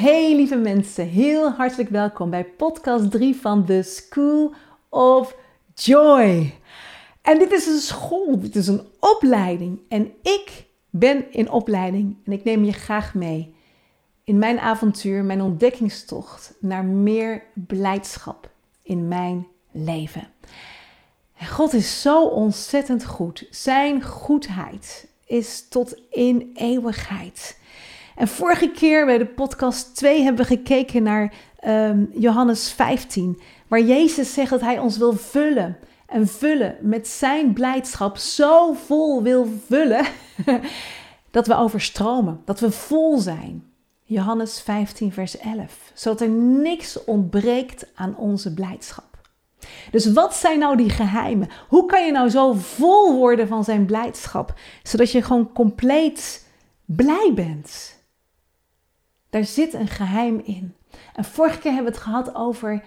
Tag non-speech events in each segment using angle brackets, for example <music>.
Hey lieve mensen, heel hartelijk welkom bij podcast 3 van The School of Joy. En dit is een school, dit is een opleiding en ik ben in opleiding en ik neem je graag mee in mijn avontuur, mijn ontdekkingstocht naar meer blijdschap in mijn leven. God is zo ontzettend goed. Zijn goedheid is tot in eeuwigheid. En vorige keer bij de podcast 2 hebben we gekeken naar um, Johannes 15, waar Jezus zegt dat hij ons wil vullen en vullen met zijn blijdschap, zo vol wil vullen <laughs> dat we overstromen, dat we vol zijn. Johannes 15, vers 11, zodat er niks ontbreekt aan onze blijdschap. Dus wat zijn nou die geheimen? Hoe kan je nou zo vol worden van zijn blijdschap, zodat je gewoon compleet blij bent? Daar zit een geheim in. En vorige keer hebben we het gehad over,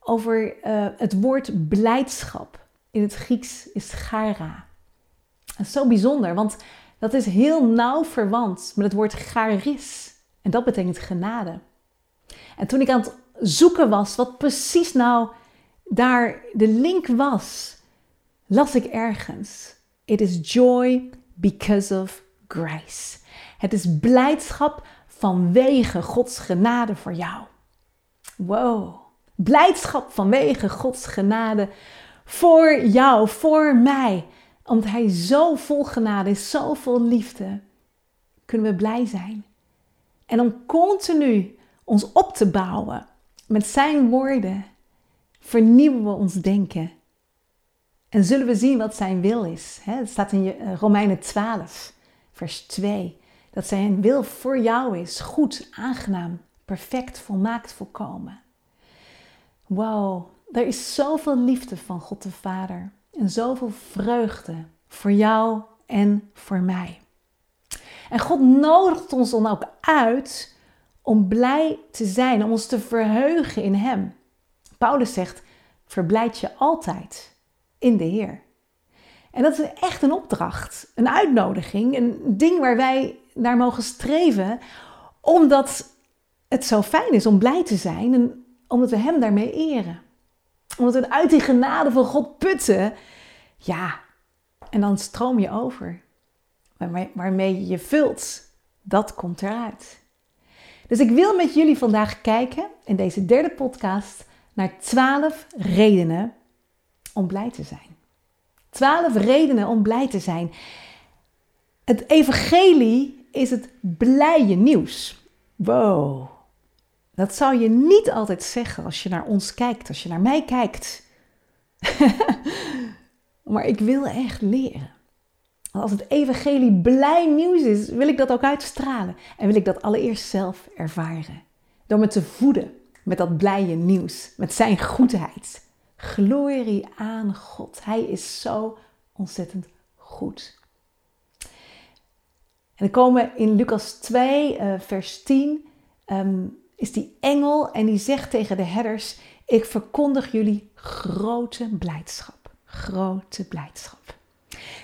over uh, het woord blijdschap. In het Grieks is chara. Dat zo bijzonder, want dat is heel nauw verwant met het woord charis. En dat betekent genade. En toen ik aan het zoeken was wat precies nou daar de link was, las ik ergens: It is joy because of grace. Het is blijdschap vanwege Gods genade voor jou. Wow. Blijdschap vanwege Gods genade voor jou, voor mij. Omdat Hij zo vol genade is, zo vol liefde, kunnen we blij zijn. En om continu ons op te bouwen met Zijn woorden, vernieuwen we ons denken. En zullen we zien wat Zijn wil is. Het staat in Romeinen 12, vers 2 dat zijn wil voor jou is goed, aangenaam, perfect, volmaakt, volkomen. Wow, er is zoveel liefde van God de Vader en zoveel vreugde voor jou en voor mij. En God nodigt ons dan ook uit om blij te zijn, om ons te verheugen in Hem. Paulus zegt: verblijd je altijd in de Heer. En dat is echt een opdracht, een uitnodiging, een ding waar wij naar mogen streven, omdat het zo fijn is om blij te zijn en omdat we Hem daarmee eren. Omdat we uit die genade van God putten, ja, en dan stroom je over. Waarmee je je vult, dat komt eruit. Dus ik wil met jullie vandaag kijken in deze derde podcast naar 12 redenen om blij te zijn. 12 redenen om blij te zijn. Het evangelie is het blije nieuws. Wow. Dat zou je niet altijd zeggen als je naar ons kijkt, als je naar mij kijkt. <laughs> maar ik wil echt leren. Als het evangelie blij nieuws is, wil ik dat ook uitstralen. En wil ik dat allereerst zelf ervaren. Door me te voeden met dat blije nieuws, met zijn goedheid. Glorie aan God. Hij is zo ontzettend goed. En dan komen in Lucas 2, uh, eh, vers 10, um, ehm, is die engel en die zegt tegen de herders, ik verkondig jullie grote blijdschap. Grote blijdschap.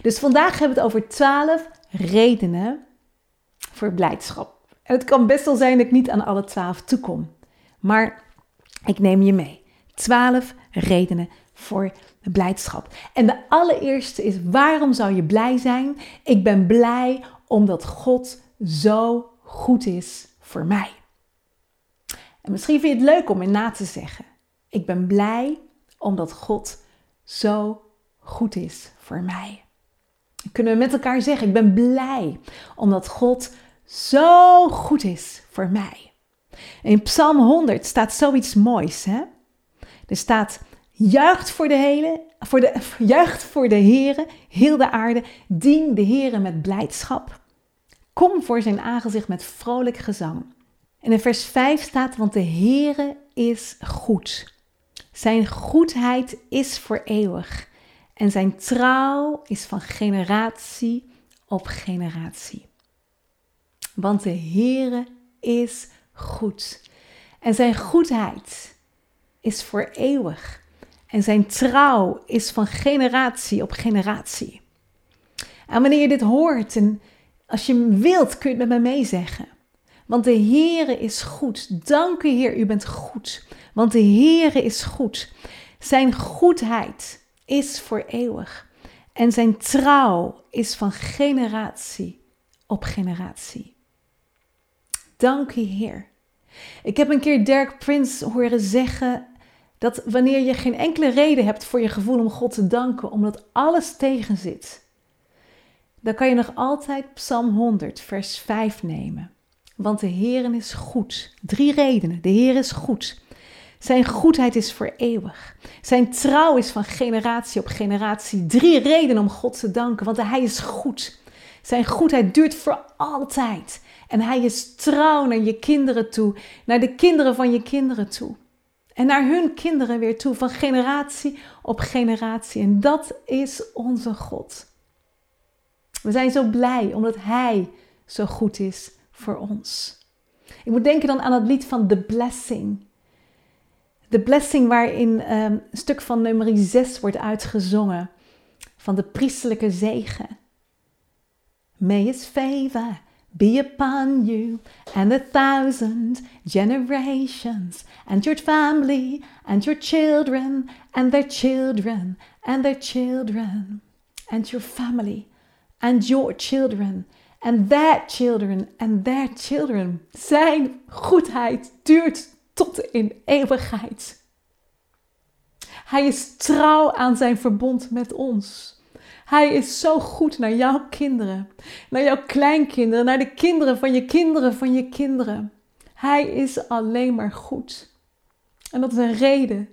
Dus vandaag hebben we het over 12 redenen voor blijdschap. En het kan best wel zijn dat ik niet aan alle 12 toekom. Maar ik neem je mee. 12 redenen voor blijdschap. En de allereerste is: waarom zou je blij zijn? Ik ben blij omdat God zo goed is voor mij. En misschien vind je het leuk om in na te zeggen. Ik ben blij omdat God zo goed is voor mij. Kunnen we met elkaar zeggen, ik ben blij omdat God zo goed is voor mij. In Psalm 100 staat zoiets moois. Hè? Er staat, juicht voor de hele, voor de, juicht voor de Here, heel de aarde, dien de Here met blijdschap. Kom voor zijn aangezicht met vrolijk gezang. En in vers 5 staat, want de Heere is goed. Zijn goedheid is voor eeuwig. En zijn trouw is van generatie op generatie. Want de Heere is goed. En zijn goedheid is voor eeuwig. En zijn trouw is van generatie op generatie. En wanneer je dit hoort en als je wilt, kun je het met me meezeggen. Want de Heere is goed. Dank u Heer, u bent goed. Want de Heere is goed. Zijn goedheid is voor eeuwig. En zijn trouw is van generatie op generatie. Dank u Heer. Ik heb een keer Dirk Prince horen zeggen dat wanneer je geen enkele reden hebt voor je gevoel om God te danken, omdat alles tegenzit, dan kan je nog altijd Psalm 100, vers 5 nemen. Want de Heer is goed. Drie redenen. De Heer is goed. Zijn goedheid is voor eeuwig. Zijn trouw is van generatie op generatie. Drie redenen om God te danken, want Hij is goed. Zijn goedheid duurt voor altijd. En Hij is trouw naar je kinderen toe, naar de kinderen van je kinderen toe. En naar hun kinderen weer toe, van generatie op generatie. En dat is onze God. We zijn zo blij omdat Hij zo goed is voor ons. Ik moet denken dan aan het lied van The Blessing. The Blessing waarin um, een stuk van nummer 6 wordt uitgezongen. Van de priestelijke zegen. May his favor be upon you and a thousand generations, and your family, and your children, and their children, and their children, and your family, and your children, and their children, and their children. Zijn goedheid duurt tot in eeuwigheid. Hij is trouw aan zijn verbond met ons. Hij is zo goed naar jouw kinderen, naar jouw kleinkinderen, naar de kinderen van je kinderen van je kinderen. Hij is alleen maar goed. En dat is een reden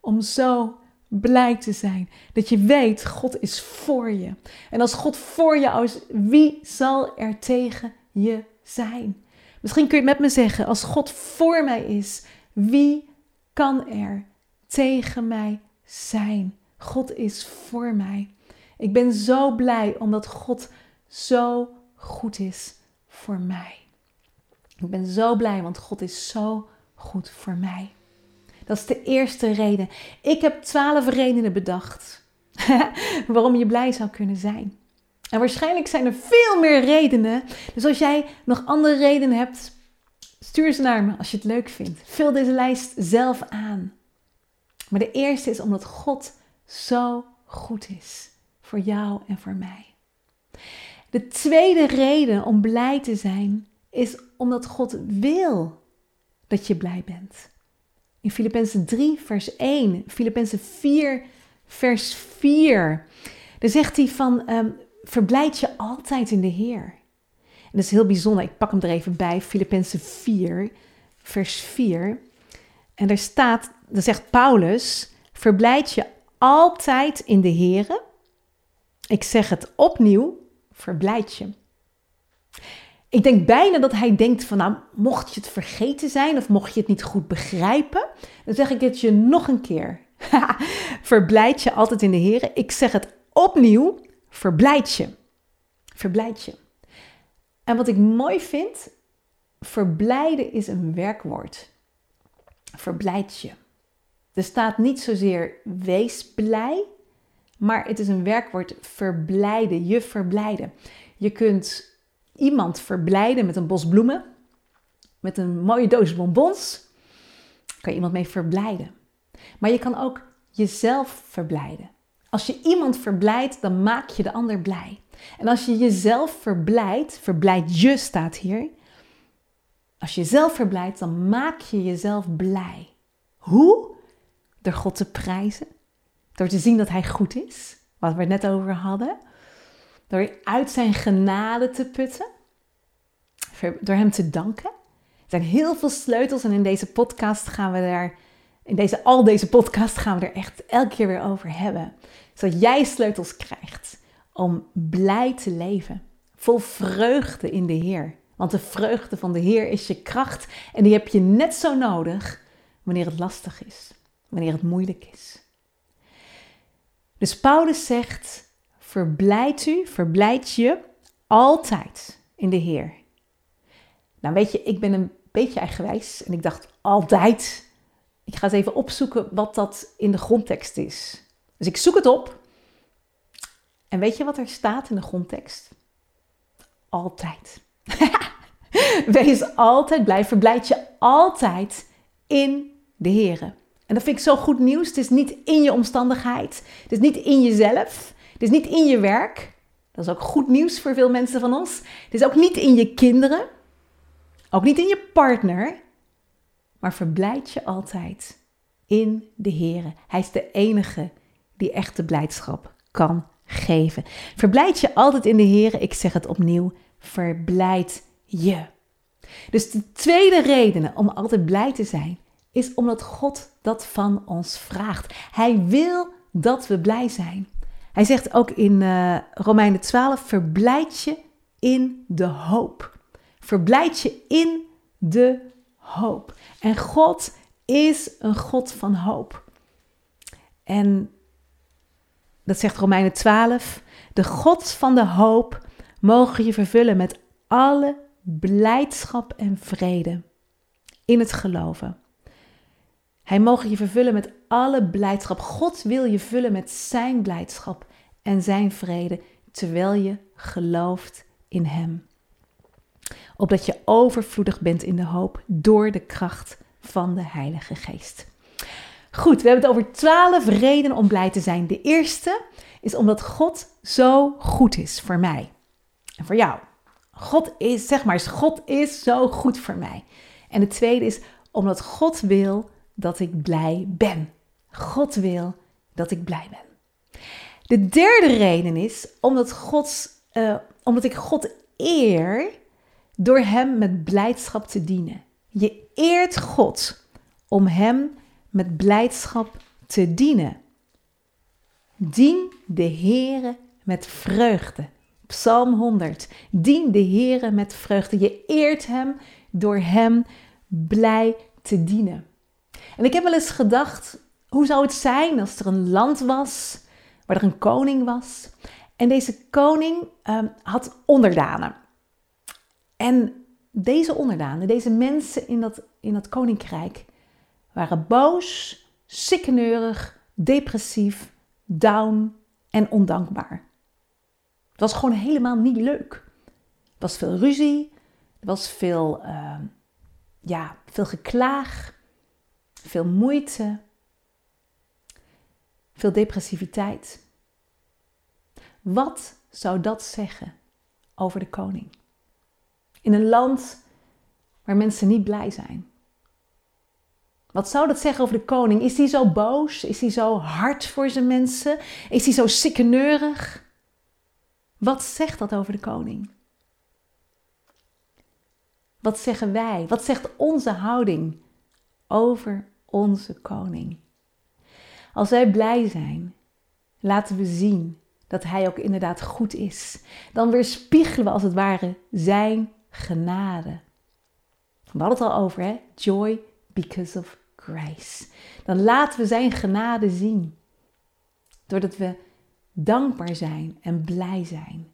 om zo blij te zijn. Dat je weet, God is voor je. En als God voor jou is, wie zal er tegen je zijn? Misschien kun je het met me zeggen, als God voor mij is, wie kan er tegen mij zijn? God is voor mij. Ik ben zo blij omdat God zo goed is voor mij. Ik ben zo blij, want God is zo goed voor mij. Dat is de eerste reden. Ik heb twaalf redenen bedacht <laughs> waarom je blij zou kunnen zijn. En waarschijnlijk zijn er veel meer redenen. Dus als jij nog andere redenen hebt, stuur ze naar me als je het leuk vindt. Vul deze lijst zelf aan. Maar de eerste is omdat God zo goed is voor jou en voor mij. De tweede reden om blij te zijn is omdat God wil dat je blij bent. In Filippenzen 3, vers 1, Filippenzen 4, vers 4, daar zegt hij van um, verblijd je altijd in de Heer. En dat is heel bijzonder. Ik pak hem er even bij, Filippenzen 4, vers 4. En daar staat, dan zegt Paulus, verblijd je altijd in de Heer. Ik zeg het opnieuw, verblijd je. Ik denk bijna dat hij denkt van, nou, mocht je het vergeten zijn of mocht je het niet goed begrijpen, dan zeg ik het je nog een keer. <laughs> verblijd je altijd in de Heer. Ik zeg het opnieuw, verblijd je. Verblijd je. En wat ik mooi vind, verblijden is een werkwoord. Verblijd je. Er staat niet zozeer wees blij, maar het is een werkwoord verblijden, je verblijden. Je kunt iemand verblijden met een bos bloemen, met een mooie doos bonbons. Kan je iemand mee verblijden. Maar je kan ook jezelf verblijden. Als je iemand verblijdt, dan maak je de ander blij. En als je jezelf verblijdt, verblijd je staat hier. Als je jezelf verblijdt, dan maak je jezelf blij. Hoe? Door God te prijzen, door te zien dat Hij goed is, wat we het net over hadden. Door uit Zijn genade te putten. Door Hem te danken. Er zijn heel veel sleutels en in deze podcast gaan we daar, in deze, al deze podcast gaan we er echt elke keer weer over hebben. Zodat jij sleutels krijgt om blij te leven. Vol vreugde in de Heer. Want de vreugde van de Heer is je kracht en die heb je net zo nodig wanneer het lastig is wanneer het moeilijk is. Dus Paulus zegt: Verblijd u, verblijd je altijd in de Heer. Nou, weet je, ik ben een beetje eigenwijs en ik dacht altijd. Ik ga eens even opzoeken wat dat in de grondtekst is. Dus ik zoek het op. En weet je wat er staat in de grondtekst? Altijd. <laughs> Wees altijd blij, verblijd je altijd in de Heer. En dat vind ik zo goed nieuws. Het is niet in je omstandigheid. Het is niet in jezelf. Het is niet in je werk. Dat is ook goed nieuws voor veel mensen van ons. Het is ook niet in je kinderen. Ook niet in je partner. Maar verblijd je altijd in de Heer. Hij is de enige die echte blijdschap kan geven. Verblijd je altijd in de Heer. Ik zeg het opnieuw. Verblijd je. Dus de tweede reden om altijd blij te zijn is omdat God dat van ons vraagt. Hij wil dat we blij zijn. Hij zegt ook in uh, Romeinen 12: verblijd je in de hoop. Verblijd je in de hoop. En God is een God van hoop. En dat zegt Romeinen 12. De God van de hoop mogen je vervullen met alle blijdschap en vrede in het geloven. Hij mogen je vervullen met alle blijdschap. God wil je vullen met zijn blijdschap en zijn vrede, terwijl je gelooft in Hem. Opdat je overvloedig bent in de hoop door de kracht van de Heilige Geest. Goed, we hebben het over twaalf redenen om blij te zijn. De eerste is omdat God zo goed is voor mij en voor jou. God is, zeg maar God is zo goed voor mij. En de tweede is omdat God wil dat ik blij ben. God wil dat ik blij ben. De derde reden is omdat, Gods, uh, omdat ik God eer door Hem met blijdschap te dienen. Je eert God om Hem met blijdschap te dienen. Dien de Heere met vreugde. Psalm 100. Dien de Heere met vreugde. Je eert Hem door Hem blij te dienen. En ik heb wel eens gedacht, hoe zou het zijn als er een land was waar er een koning was en deze koning um, had onderdanen. En deze onderdanen, deze mensen in dat, in koninkrijk, waren boos, sikkeneurig, depressief, down en ondankbaar. Het was gewoon helemaal niet leuk. Er was veel ruzie, er was veel, uh, ja, veel geklaag, veel moeite, veel depressiviteit. Wat zou dat zeggen over de koning? In een land waar mensen niet blij zijn. Wat zou dat zeggen over de koning? Is hij zo boos? Is hij zo hard voor zijn mensen? Is hij zo sikkeneurig? Wat zegt dat over de koning? Wat zeggen wij? Wat zegt onze houding over onze koning? Als wij blij zijn, laten we zien dat Hij ook inderdaad goed is. Dan weerspiegelen we als het ware Zijn genade. We hadden het al over, hè? Joy because of grace. Dan laten we Zijn genade zien. Doordat we dankbaar zijn en blij zijn.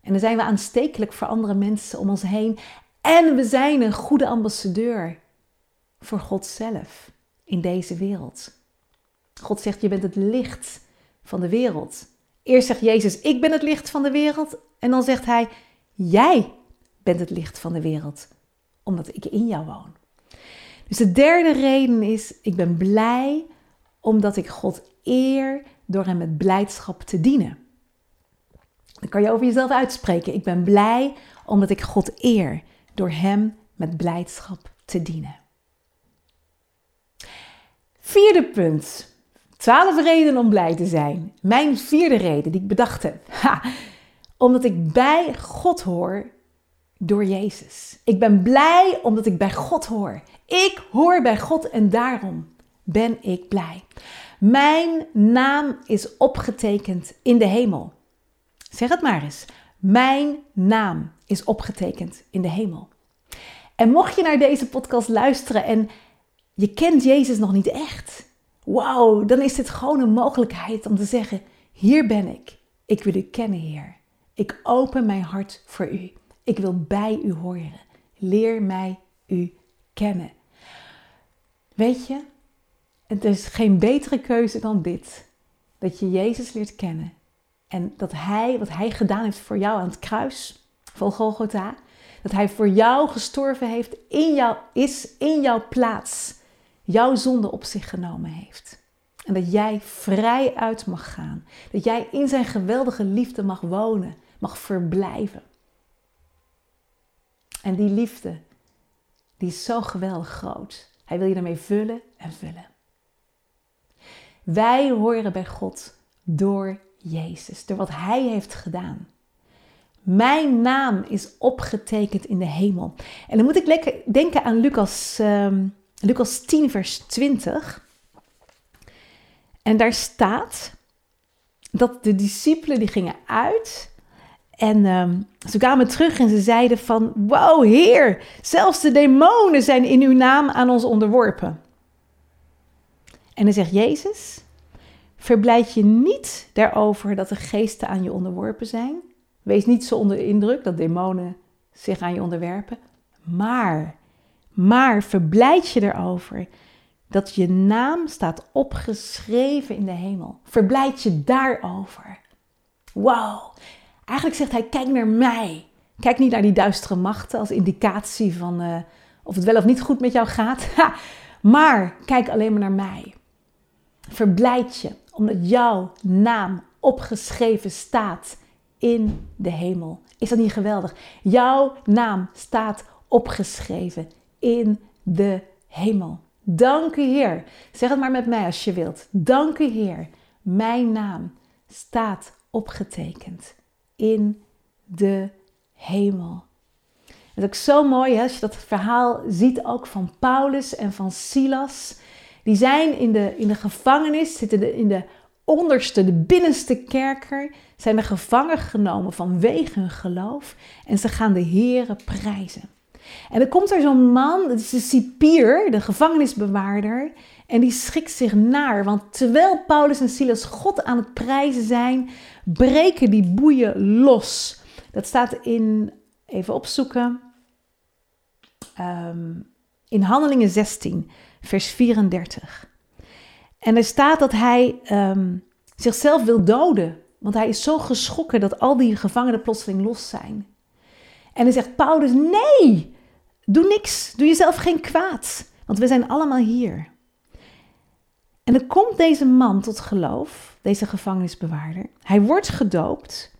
En dan zijn we aanstekelijk voor andere mensen om ons heen. En we zijn een goede ambassadeur voor God zelf in deze wereld. God zegt, je bent het licht van de wereld. Eerst zegt Jezus, ik ben het licht van de wereld. En dan zegt hij, jij bent het licht van de wereld, omdat ik in jou woon. Dus de derde reden is, ik ben blij omdat ik God eer door hem met blijdschap te dienen. Dan kan je over jezelf uitspreken. Ik ben blij omdat ik God eer door hem met blijdschap te dienen. Vierde punt. Twaalf redenen om blij te zijn. Mijn vierde reden die ik bedacht heb. Omdat ik bij God hoor door Jezus. Ik ben blij omdat ik bij God hoor. Ik hoor bij God en daarom ben ik blij. Mijn naam is opgetekend in de hemel. Zeg het maar eens. Mijn naam is opgetekend in de hemel. En mocht je naar deze podcast luisteren en je kent Jezus nog niet echt, Wauw, dan is dit gewoon een mogelijkheid om te zeggen: Hier ben ik. Ik wil u kennen, Heer. Ik open mijn hart voor u. Ik wil bij u horen. Leer mij u kennen. Weet je, het is geen betere keuze dan dit. Dat je Jezus leert kennen. En dat Hij, wat Hij gedaan heeft voor jou aan het kruis van Golgotha, dat Hij voor jou gestorven heeft, in jou, is in jouw plaats, jouw zonde op zich genomen heeft. En dat jij vrij uit mag gaan. Dat jij in zijn geweldige liefde mag wonen, mag verblijven. En die liefde, die is zo geweldig groot. Hij wil je daarmee vullen en vullen. Wij horen bij God door Jezus, door wat Hij heeft gedaan. Mijn naam is opgetekend in de hemel. En dan moet ik lekker denken aan Lucas, um, Lucas 10, vers 20. En daar staat dat de discipelen die gingen uit en um, ze kwamen terug en ze zeiden van, wow Heer, zelfs de demonen zijn in uw naam aan ons onderworpen. En dan zegt Jezus, verblijd je niet daarover dat de geesten aan je onderworpen zijn. Wees niet zo onder de indruk dat demonen zich aan je onderwerpen. Maar, maar verblijd je erover dat je naam staat opgeschreven in de hemel. Verblijd je daarover. Wauw. Eigenlijk zegt hij, kijk naar mij. Kijk niet naar die duistere machten als indicatie van uh, of het wel of niet goed met jou gaat. <laughs> maar kijk alleen maar naar mij. Verblijd je omdat jouw naam opgeschreven staat in de hemel. Is dat niet geweldig? Jouw naam staat opgeschreven in de hemel. Dank u Heer. Zeg het maar met mij als je wilt. Dank u Heer. Mijn naam staat opgetekend in de hemel. Het is ook zo mooi hè, als je dat verhaal ziet ook van Paulus en van Silas. Die zijn in de, in de gevangenis, zitten in de onderste, de binnenste kerker, zijn er gevangen genomen vanwege hun geloof en ze gaan de Here prijzen. En dan komt er zo'n man, dat is de cipier, de gevangenisbewaarder, en die schikt zich naar. Want terwijl Paulus en Silas God aan het prijzen zijn, breken die boeien los. Dat staat in, even opzoeken, um, in Handelingen 16, vers 34. En er staat dat hij um, zichzelf wil doden. Want hij is zo geschrokken dat al die gevangenen plotseling los zijn. En dan zegt Paulus: Nee, doe niks. Doe jezelf geen kwaad. Want we zijn allemaal hier. En dan komt deze man tot geloof, deze gevangenisbewaarder. Hij wordt gedoopt.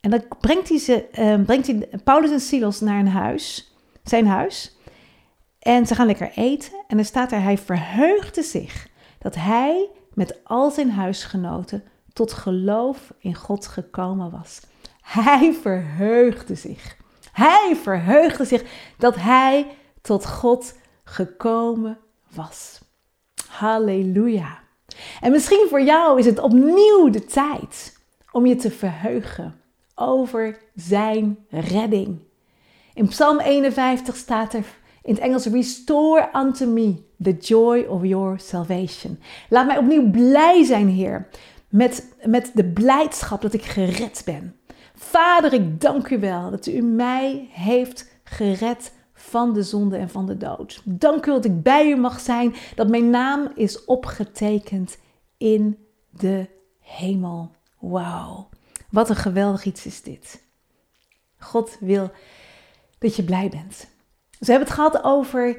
En dan brengt hij, ze, uh, brengt hij Paulus en Silas naar een huis, zijn huis. En ze gaan lekker eten. En dan staat er, hij verheugde zich dat hij met al zijn huisgenoten tot geloof in God gekomen was. Hij verheugde zich. Hij verheugde zich dat hij tot God gekomen was. Halleluja. En misschien voor jou is het opnieuw de tijd om je te verheugen over zijn redding. In Psalm 51 staat er in het Engels: Restore unto me the joy of your salvation. Laat mij opnieuw blij zijn, Heer, met, met de blijdschap dat ik gered ben. Vader, ik dank u wel dat u mij heeft gered van de zonde en van de dood. Dank u dat ik bij u mag zijn, dat mijn naam is opgetekend in de hemel. Wauw, wat een geweldig iets is dit. God wil dat je blij bent. Ze hebben het gehad over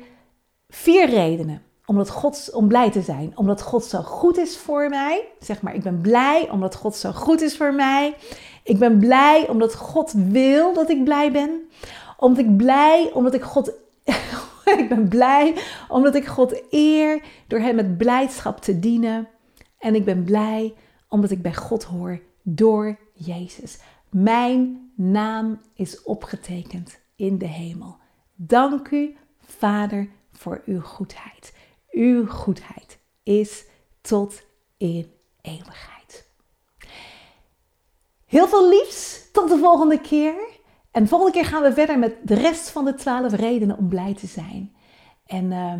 vier redenen omdat God, om blij te zijn. Omdat God zo goed is voor mij. Zeg maar, ik ben blij omdat God zo goed is voor mij. Ik ben blij omdat God wil dat ik blij ben. Omdat ik blij, omdat ik God. <laughs> ik ben blij omdat ik God eer door Hem met blijdschap te dienen. En ik ben blij omdat ik bij God hoor door Jezus. Mijn naam is opgetekend in de hemel. Dank u, Vader, voor uw goedheid. Uw goedheid is tot in eeuwigheid. Heel veel liefs. Tot de volgende keer. En de volgende keer gaan we verder met de rest van de twaalf redenen om blij te zijn. En uh,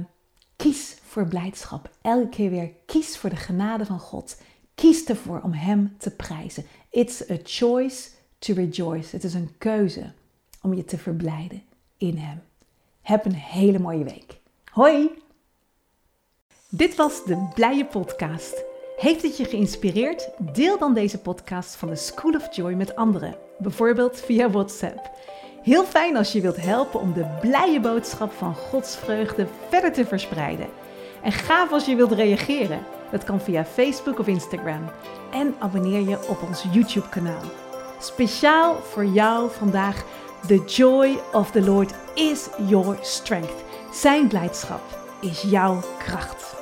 Kies voor blijdschap. Elke keer weer kies voor de genade van God. Kies ervoor om Hem te prijzen. It's a choice to rejoice. Het is een keuze om je te verblijden in Hem. Heb een hele mooie week. Hoi! Dit was de Blije Podcast. Heeft het je geïnspireerd? Deel dan deze podcast van de School of Joy met anderen, bijvoorbeeld via WhatsApp. Heel fijn als je wilt helpen om de blije boodschap van Gods vreugde verder te verspreiden. En gaaf als je wilt reageren. Dat kan via Facebook of Instagram. En abonneer je op ons YouTube-kanaal. Speciaal voor jou vandaag. The joy of the Lord is your strength. Zijn blijdschap is jouw kracht.